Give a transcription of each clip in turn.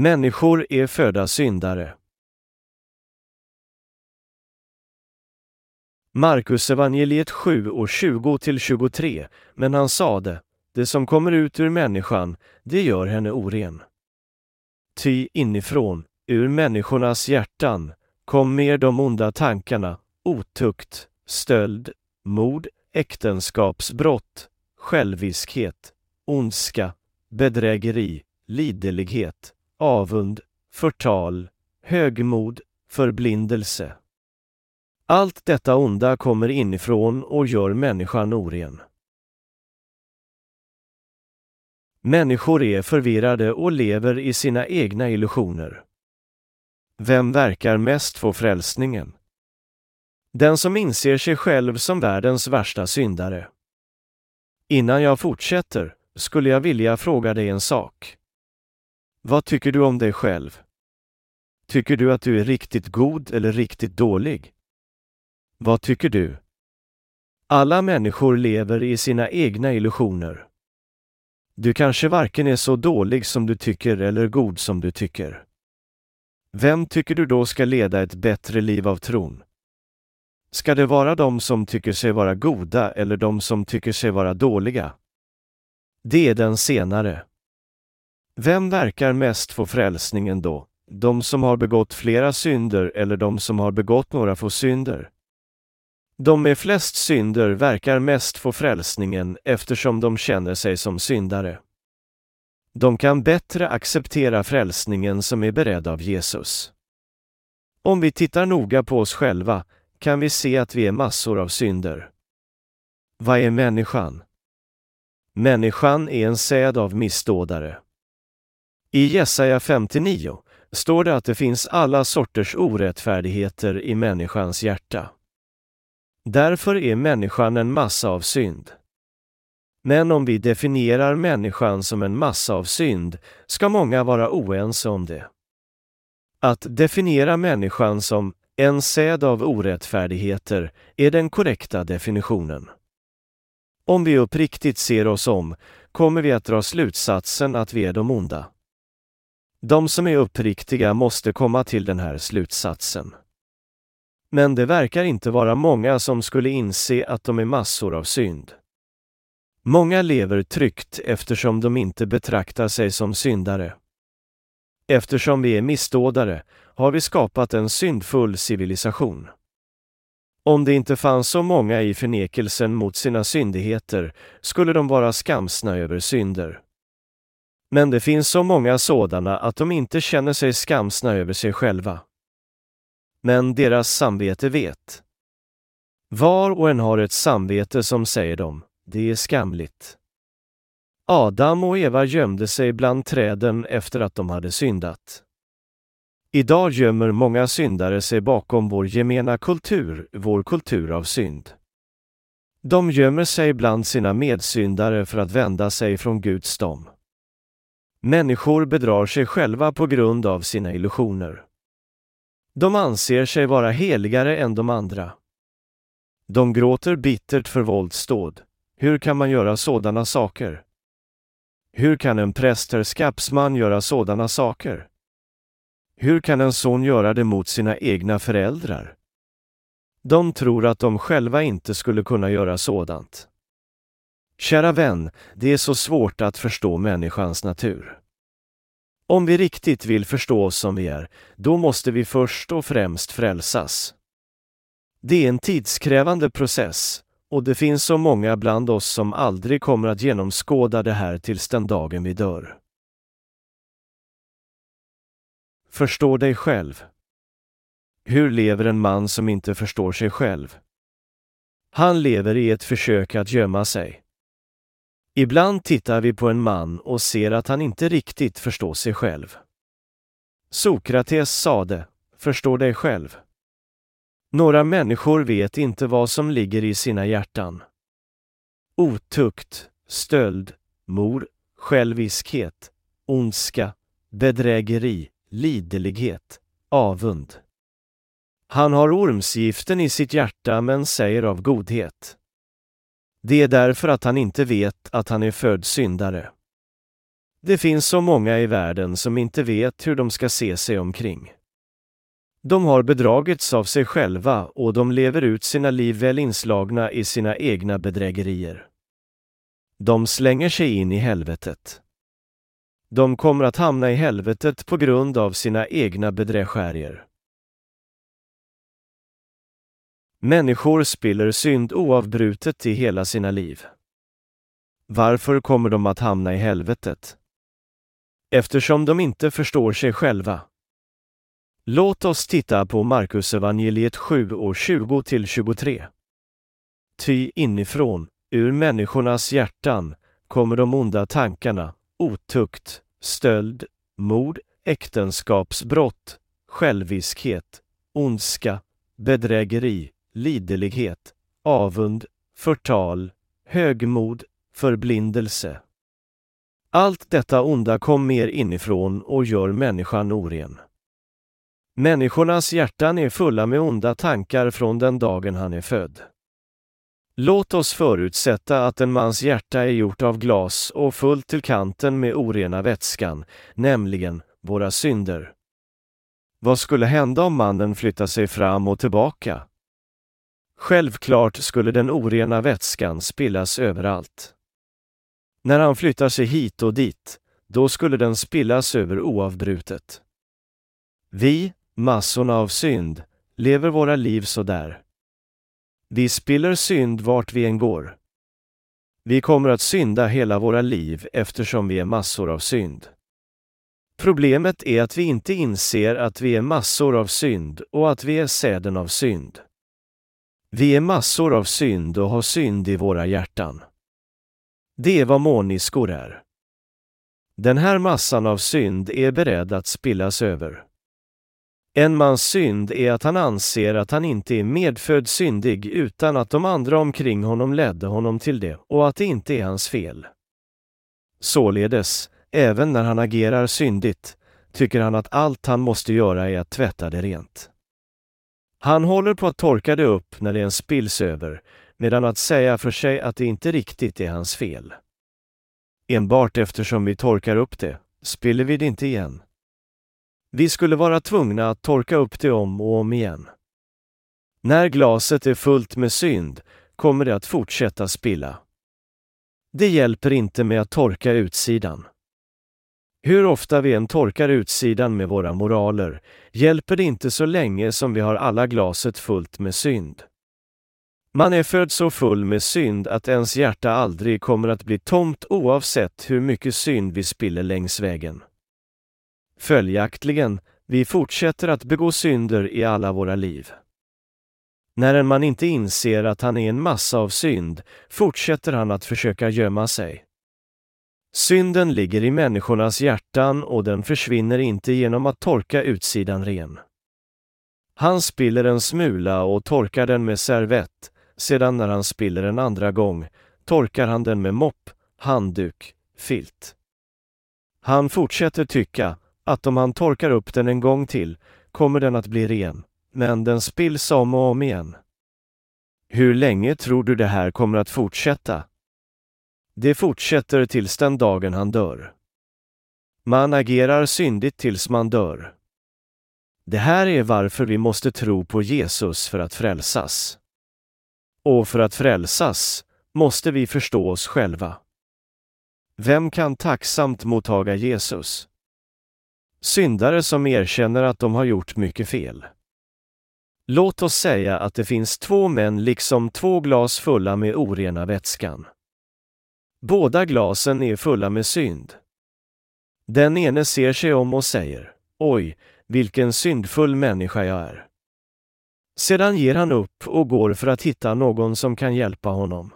Människor är födda syndare. Markus evangeliet 7 och 20-23, men han sade, det som kommer ut ur människan, det gör henne oren. Ty inifrån, ur människornas hjärtan, kom mer de onda tankarna, otukt, stöld, mord, äktenskapsbrott, själviskhet, ondska, bedrägeri, liderlighet, avund, förtal, högmod, förblindelse. Allt detta onda kommer inifrån och gör människan oren. Människor är förvirrade och lever i sina egna illusioner. Vem verkar mest få frälsningen? Den som inser sig själv som världens värsta syndare. Innan jag fortsätter skulle jag vilja fråga dig en sak. Vad tycker du om dig själv? Tycker du att du är riktigt god eller riktigt dålig? Vad tycker du? Alla människor lever i sina egna illusioner. Du kanske varken är så dålig som du tycker eller god som du tycker. Vem tycker du då ska leda ett bättre liv av tron? Ska det vara de som tycker sig vara goda eller de som tycker sig vara dåliga? Det är den senare. Vem verkar mest få frälsningen då? De som har begått flera synder eller de som har begått några få synder? De med flest synder verkar mest få frälsningen eftersom de känner sig som syndare. De kan bättre acceptera frälsningen som är beredd av Jesus. Om vi tittar noga på oss själva kan vi se att vi är massor av synder. Vad är människan? Människan är en säd av missdådare. I Jesaja 59 står det att det finns alla sorters orättfärdigheter i människans hjärta. Därför är människan en massa av synd. Men om vi definierar människan som en massa av synd ska många vara oense om det. Att definiera människan som en säd av orättfärdigheter är den korrekta definitionen. Om vi uppriktigt ser oss om kommer vi att dra slutsatsen att vi är de onda. De som är uppriktiga måste komma till den här slutsatsen. Men det verkar inte vara många som skulle inse att de är massor av synd. Många lever tryggt eftersom de inte betraktar sig som syndare. Eftersom vi är missdådare har vi skapat en syndfull civilisation. Om det inte fanns så många i förnekelsen mot sina syndigheter skulle de vara skamsna över synder. Men det finns så många sådana att de inte känner sig skamsna över sig själva. Men deras samvete vet. Var och en har ett samvete som säger dem, det är skamligt. Adam och Eva gömde sig bland träden efter att de hade syndat. Idag gömmer många syndare sig bakom vår gemena kultur, vår kultur av synd. De gömmer sig bland sina medsyndare för att vända sig från Guds dom. Människor bedrar sig själva på grund av sina illusioner. De anser sig vara heligare än de andra. De gråter bittert för våldsdåd. Hur kan man göra sådana saker? Hur kan en prästerskapsman göra sådana saker? Hur kan en son göra det mot sina egna föräldrar? De tror att de själva inte skulle kunna göra sådant. Kära vän, det är så svårt att förstå människans natur. Om vi riktigt vill förstå oss som vi är, då måste vi först och främst frälsas. Det är en tidskrävande process och det finns så många bland oss som aldrig kommer att genomskåda det här tills den dagen vi dör. Förstå dig själv. Hur lever en man som inte förstår sig själv? Han lever i ett försök att gömma sig. Ibland tittar vi på en man och ser att han inte riktigt förstår sig själv. Sokrates sade, förstå dig själv. Några människor vet inte vad som ligger i sina hjärtan. Otukt, stöld, mor, själviskhet, ondska, bedrägeri, liderlighet, avund. Han har ormsgiften i sitt hjärta men säger av godhet. Det är därför att han inte vet att han är född syndare. Det finns så många i världen som inte vet hur de ska se sig omkring. De har bedragits av sig själva och de lever ut sina liv väl inslagna i sina egna bedrägerier. De slänger sig in i helvetet. De kommer att hamna i helvetet på grund av sina egna bedrägerier. Människor spiller synd oavbrutet i hela sina liv. Varför kommer de att hamna i helvetet? Eftersom de inte förstår sig själva. Låt oss titta på Markusevangeliet 7 och 20-23. Ty inifrån, ur människornas hjärtan, kommer de onda tankarna, otukt, stöld, mord, äktenskapsbrott, själviskhet, ondska, bedrägeri, liderlighet, avund, förtal, högmod, förblindelse. Allt detta onda kom mer inifrån och gör människan oren. Människornas hjärtan är fulla med onda tankar från den dagen han är född. Låt oss förutsätta att en mans hjärta är gjort av glas och fullt till kanten med orena vätskan, nämligen våra synder. Vad skulle hända om mannen flyttar sig fram och tillbaka? Självklart skulle den orena vätskan spillas överallt. När han flyttar sig hit och dit, då skulle den spillas över oavbrutet. Vi, massorna av synd, lever våra liv så där. Vi spiller synd vart vi än går. Vi kommer att synda hela våra liv eftersom vi är massor av synd. Problemet är att vi inte inser att vi är massor av synd och att vi är säden av synd. Vi är massor av synd och har synd i våra hjärtan. Det är vad måniskor är. Den här massan av synd är beredd att spillas över. En mans synd är att han anser att han inte är medfödd syndig utan att de andra omkring honom ledde honom till det och att det inte är hans fel. Således, även när han agerar syndigt, tycker han att allt han måste göra är att tvätta det rent. Han håller på att torka det upp när det en spills över, medan att säga för sig att det inte riktigt är hans fel. Enbart eftersom vi torkar upp det, spiller vi det inte igen. Vi skulle vara tvungna att torka upp det om och om igen. När glaset är fullt med synd kommer det att fortsätta spilla. Det hjälper inte med att torka utsidan. Hur ofta vi än torkar utsidan med våra moraler hjälper det inte så länge som vi har alla glaset fullt med synd. Man är född så full med synd att ens hjärta aldrig kommer att bli tomt oavsett hur mycket synd vi spiller längs vägen. Följaktligen, vi fortsätter att begå synder i alla våra liv. När en man inte inser att han är en massa av synd fortsätter han att försöka gömma sig. Synden ligger i människornas hjärtan och den försvinner inte genom att torka utsidan ren. Han spiller en smula och torkar den med servett, sedan när han spiller en andra gång torkar han den med mopp, handduk, filt. Han fortsätter tycka att om han torkar upp den en gång till kommer den att bli ren, men den spills om och om igen. Hur länge tror du det här kommer att fortsätta? Det fortsätter tills den dagen han dör. Man agerar syndigt tills man dör. Det här är varför vi måste tro på Jesus för att frälsas. Och för att frälsas måste vi förstå oss själva. Vem kan tacksamt mottaga Jesus? Syndare som erkänner att de har gjort mycket fel. Låt oss säga att det finns två män liksom två glas fulla med orena vätskan. Båda glasen är fulla med synd. Den ene ser sig om och säger Oj, vilken syndfull människa jag är. Sedan ger han upp och går för att hitta någon som kan hjälpa honom.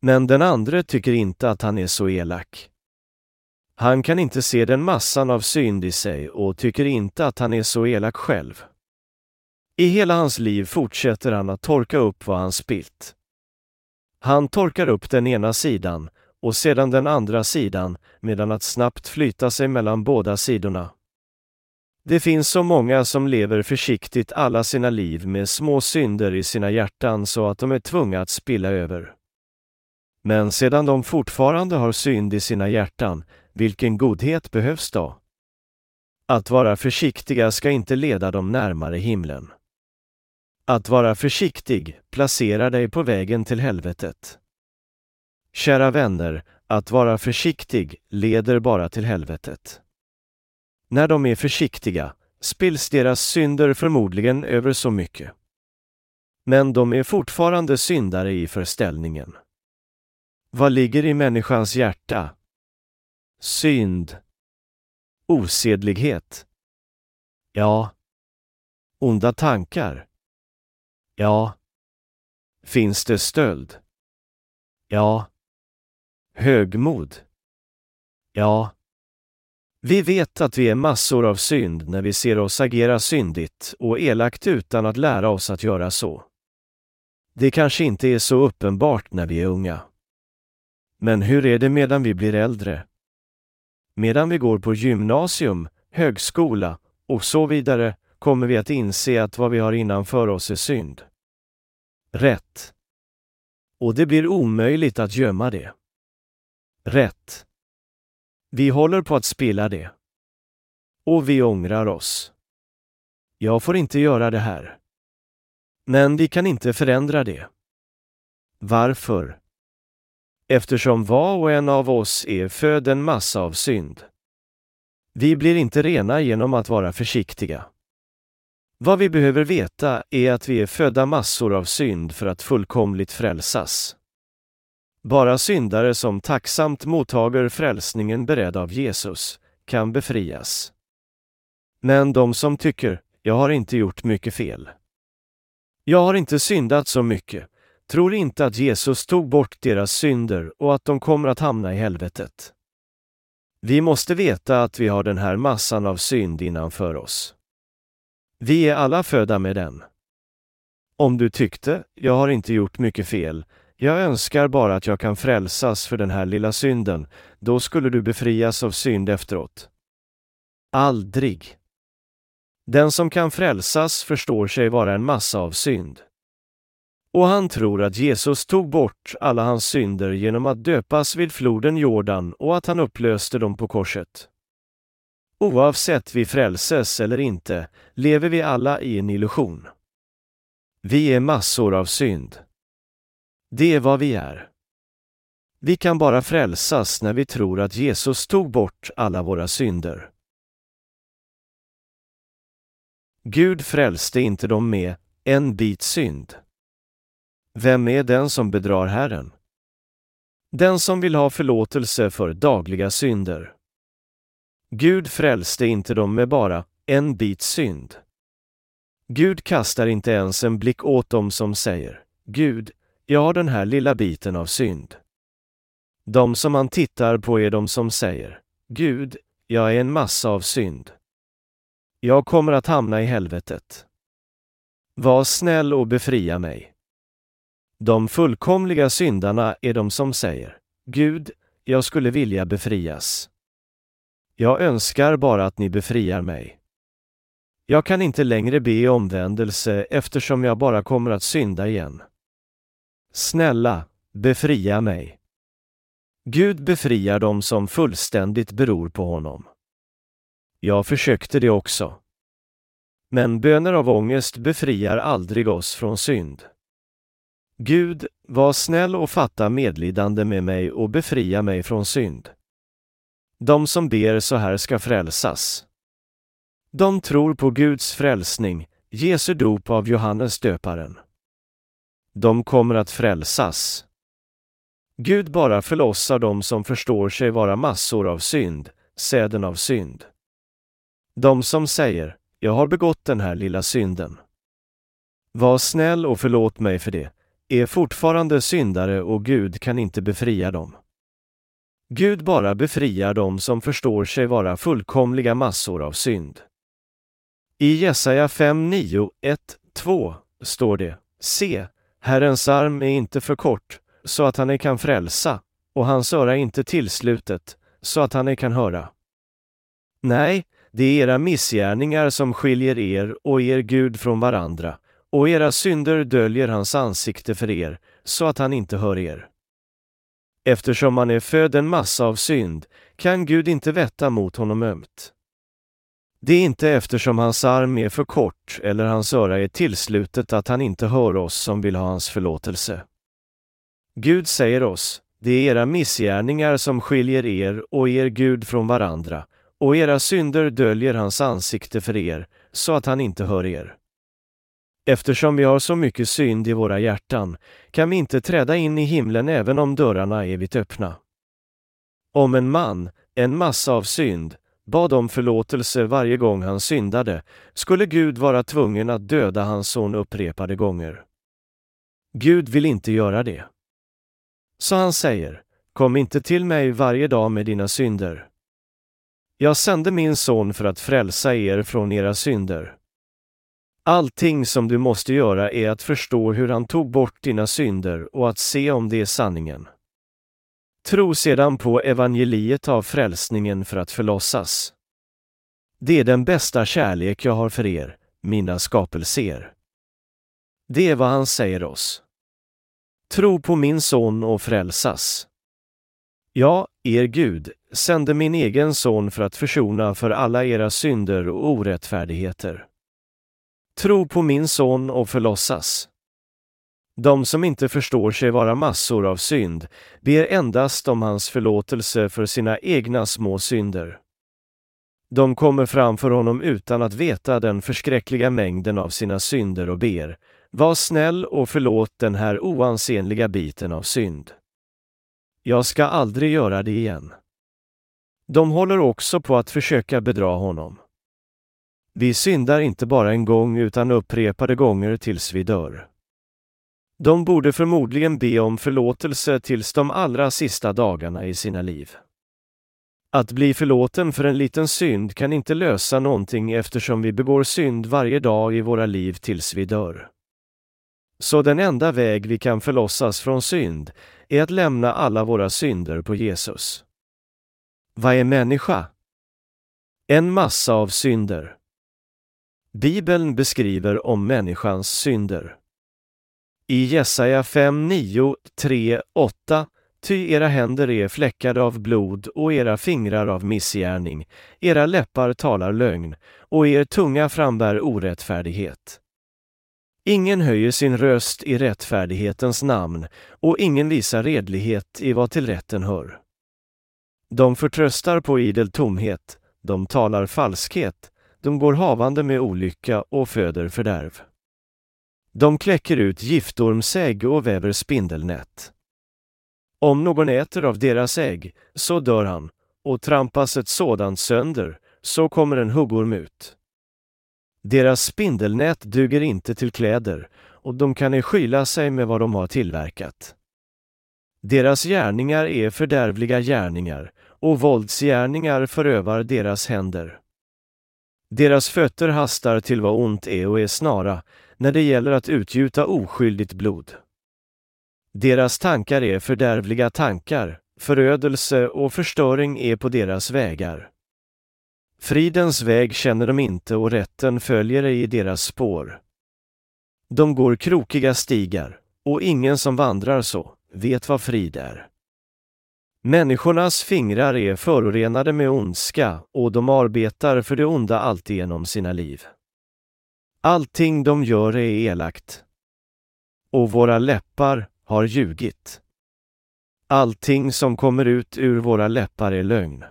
Men den andre tycker inte att han är så elak. Han kan inte se den massan av synd i sig och tycker inte att han är så elak själv. I hela hans liv fortsätter han att torka upp vad han spilt. Han torkar upp den ena sidan och sedan den andra sidan medan att snabbt flyta sig mellan båda sidorna. Det finns så många som lever försiktigt alla sina liv med små synder i sina hjärtan så att de är tvungna att spilla över. Men sedan de fortfarande har synd i sina hjärtan, vilken godhet behövs då? Att vara försiktiga ska inte leda dem närmare himlen. Att vara försiktig placerar dig på vägen till helvetet. Kära vänner, att vara försiktig leder bara till helvetet. När de är försiktiga spills deras synder förmodligen över så mycket. Men de är fortfarande syndare i förställningen. Vad ligger i människans hjärta? Synd. Osedlighet. Ja. Onda tankar. Ja. Finns det stöld? Ja. Högmod? Ja. Vi vet att vi är massor av synd när vi ser oss agera syndigt och elakt utan att lära oss att göra så. Det kanske inte är så uppenbart när vi är unga. Men hur är det medan vi blir äldre? Medan vi går på gymnasium, högskola och så vidare kommer vi att inse att vad vi har innanför oss är synd. Rätt. Och det blir omöjligt att gömma det. Rätt. Vi håller på att spilla det. Och vi ångrar oss. Jag får inte göra det här. Men vi kan inte förändra det. Varför? Eftersom var och en av oss är född en massa av synd. Vi blir inte rena genom att vara försiktiga. Vad vi behöver veta är att vi är födda massor av synd för att fullkomligt frälsas. Bara syndare som tacksamt mottager frälsningen beredd av Jesus kan befrias. Men de som tycker, jag har inte gjort mycket fel. Jag har inte syndat så mycket, tror inte att Jesus tog bort deras synder och att de kommer att hamna i helvetet. Vi måste veta att vi har den här massan av synd innanför oss. Vi är alla födda med den. Om du tyckte, jag har inte gjort mycket fel, jag önskar bara att jag kan frälsas för den här lilla synden, då skulle du befrias av synd efteråt. Aldrig. Den som kan frälsas förstår sig vara en massa av synd. Och han tror att Jesus tog bort alla hans synder genom att döpas vid floden Jordan och att han upplöste dem på korset. Oavsett vi frälses eller inte lever vi alla i en illusion. Vi är massor av synd. Det är vad vi är. Vi kan bara frälsas när vi tror att Jesus tog bort alla våra synder. Gud frälste inte dem med en bit synd. Vem är den som bedrar Herren? Den som vill ha förlåtelse för dagliga synder. Gud frälste inte dem med bara en bit synd. Gud kastar inte ens en blick åt dem som säger Gud, jag har den här lilla biten av synd. De som han tittar på är de som säger Gud, jag är en massa av synd. Jag kommer att hamna i helvetet. Var snäll och befria mig. De fullkomliga syndarna är de som säger Gud, jag skulle vilja befrias. Jag önskar bara att ni befriar mig. Jag kan inte längre be omvändelse eftersom jag bara kommer att synda igen. Snälla, befria mig. Gud befriar dem som fullständigt beror på honom. Jag försökte det också. Men böner av ångest befriar aldrig oss från synd. Gud, var snäll och fatta medlidande med mig och befria mig från synd. De som ber så här ska frälsas. De tror på Guds frälsning, Jesu dop av Johannes döparen. De kommer att frälsas. Gud bara förlossar dem som förstår sig vara massor av synd, säden av synd. De som säger, jag har begått den här lilla synden. Var snäll och förlåt mig för det, är fortfarande syndare och Gud kan inte befria dem. Gud bara befriar dem som förstår sig vara fullkomliga massor av synd. I Jesaja 5, 9, 1, 2 står det Se, Herrens arm är inte för kort, så att han ej kan frälsa, och hans öra inte tillslutet, så att han ej kan höra. Nej, det är era missgärningar som skiljer er och er Gud från varandra, och era synder döljer hans ansikte för er, så att han inte hör er. Eftersom man är född en massa av synd kan Gud inte vätta mot honom ömt. Det är inte eftersom hans arm är för kort eller hans öra är tillslutet att han inte hör oss som vill ha hans förlåtelse. Gud säger oss, det är era missgärningar som skiljer er och er Gud från varandra, och era synder döljer hans ansikte för er, så att han inte hör er. Eftersom vi har så mycket synd i våra hjärtan kan vi inte träda in i himlen även om dörrarna är vitt öppna. Om en man, en massa av synd, bad om förlåtelse varje gång han syndade skulle Gud vara tvungen att döda hans son upprepade gånger. Gud vill inte göra det. Så han säger, kom inte till mig varje dag med dina synder. Jag sände min son för att frälsa er från era synder. Allting som du måste göra är att förstå hur han tog bort dina synder och att se om det är sanningen. Tro sedan på evangeliet av frälsningen för att förlossas. Det är den bästa kärlek jag har för er, mina skapelser. Det är vad han säger oss. Tro på min son och frälsas. Ja, er Gud sände min egen son för att försona för alla era synder och orättfärdigheter. Tro på min son och förlossas. De som inte förstår sig vara massor av synd ber endast om hans förlåtelse för sina egna små synder. De kommer framför honom utan att veta den förskräckliga mängden av sina synder och ber, var snäll och förlåt den här oansenliga biten av synd. Jag ska aldrig göra det igen. De håller också på att försöka bedra honom. Vi syndar inte bara en gång utan upprepade gånger tills vi dör. De borde förmodligen be om förlåtelse tills de allra sista dagarna i sina liv. Att bli förlåten för en liten synd kan inte lösa någonting eftersom vi begår synd varje dag i våra liv tills vi dör. Så den enda väg vi kan förlossas från synd är att lämna alla våra synder på Jesus. Vad är människa? En massa av synder. Bibeln beskriver om människans synder. I Jesaja 5, 9, 3, 8 Ty era händer är fläckade av blod och era fingrar av missgärning, era läppar talar lögn och er tunga frambär orättfärdighet. Ingen höjer sin röst i rättfärdighetens namn och ingen visar redlighet i vad till rätten hör. De förtröstar på idel tomhet, de talar falskhet, de går havande med olycka och föder fördärv. De kläcker ut giftormsägg och väver spindelnät. Om någon äter av deras ägg, så dör han, och trampas ett sådant sönder, så kommer en huggorm ut. Deras spindelnät duger inte till kläder, och de kan skyla sig med vad de har tillverkat. Deras gärningar är fördärvliga gärningar, och våldsgärningar förövar deras händer. Deras fötter hastar till vad ont är och är snara, när det gäller att utgjuta oskyldigt blod. Deras tankar är fördärvliga tankar, förödelse och förstöring är på deras vägar. Fridens väg känner de inte och rätten följer ej i deras spår. De går krokiga stigar, och ingen som vandrar så vet vad frid är. Människornas fingrar är förorenade med ondska och de arbetar för det onda alltigenom sina liv. Allting de gör är elakt. Och våra läppar har ljugit. Allting som kommer ut ur våra läppar är lögn.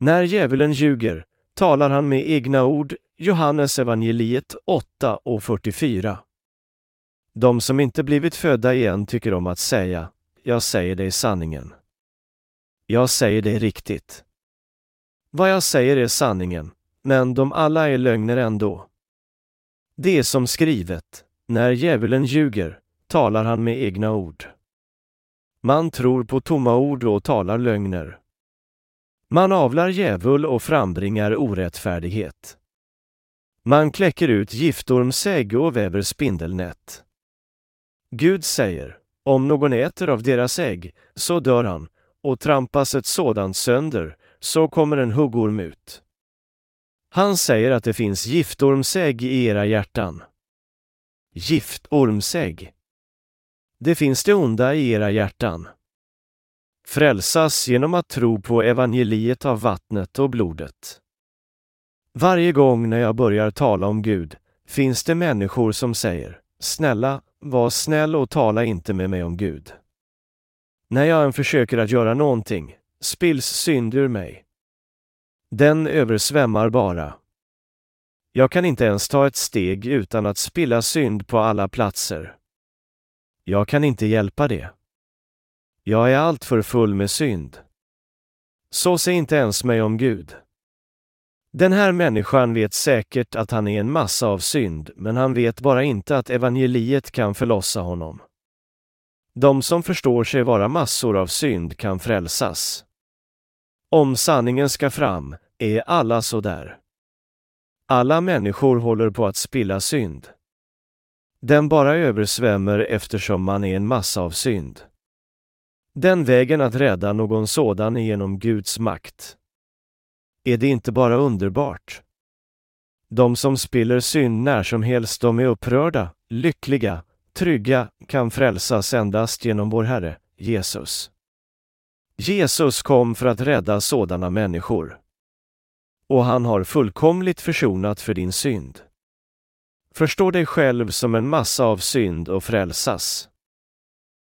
När djävulen ljuger talar han med egna ord, Johannes evangeliet 8 och 44. De som inte blivit födda igen tycker om att säga, jag säger dig sanningen. Jag säger dig riktigt. Vad jag säger är sanningen, men de alla är lögner ändå. Det är som skrivet, när djävulen ljuger talar han med egna ord. Man tror på tomma ord och talar lögner. Man avlar djävul och frambringar orättfärdighet. Man kläcker ut giftormsägg och väver spindelnät. Gud säger, om någon äter av deras ägg, så dör han, och trampas ett sådant sönder, så kommer en huggorm ut. Han säger att det finns giftormsägg i era hjärtan. Giftormsägg. Det finns det onda i era hjärtan. frälsas genom att tro på evangeliet av vattnet och blodet. Varje gång när jag börjar tala om Gud finns det människor som säger Snälla, var snäll och tala inte med mig om Gud. När jag än försöker att göra någonting spills synd ur mig. Den översvämmar bara. Jag kan inte ens ta ett steg utan att spilla synd på alla platser. Jag kan inte hjälpa det. Jag är alltför full med synd. Så säg inte ens mig om Gud. Den här människan vet säkert att han är en massa av synd, men han vet bara inte att evangeliet kan förlossa honom. De som förstår sig vara massor av synd kan frälsas. Om sanningen ska fram är alla så där. Alla människor håller på att spilla synd. Den bara översvämmer eftersom man är en massa av synd. Den vägen att rädda någon sådan är genom Guds makt. Är det inte bara underbart? De som spiller synd när som helst, de är upprörda, lyckliga, trygga, kan frälsas endast genom vår Herre, Jesus. Jesus kom för att rädda sådana människor. Och han har fullkomligt försonat för din synd. Förstå dig själv som en massa av synd och frälsas.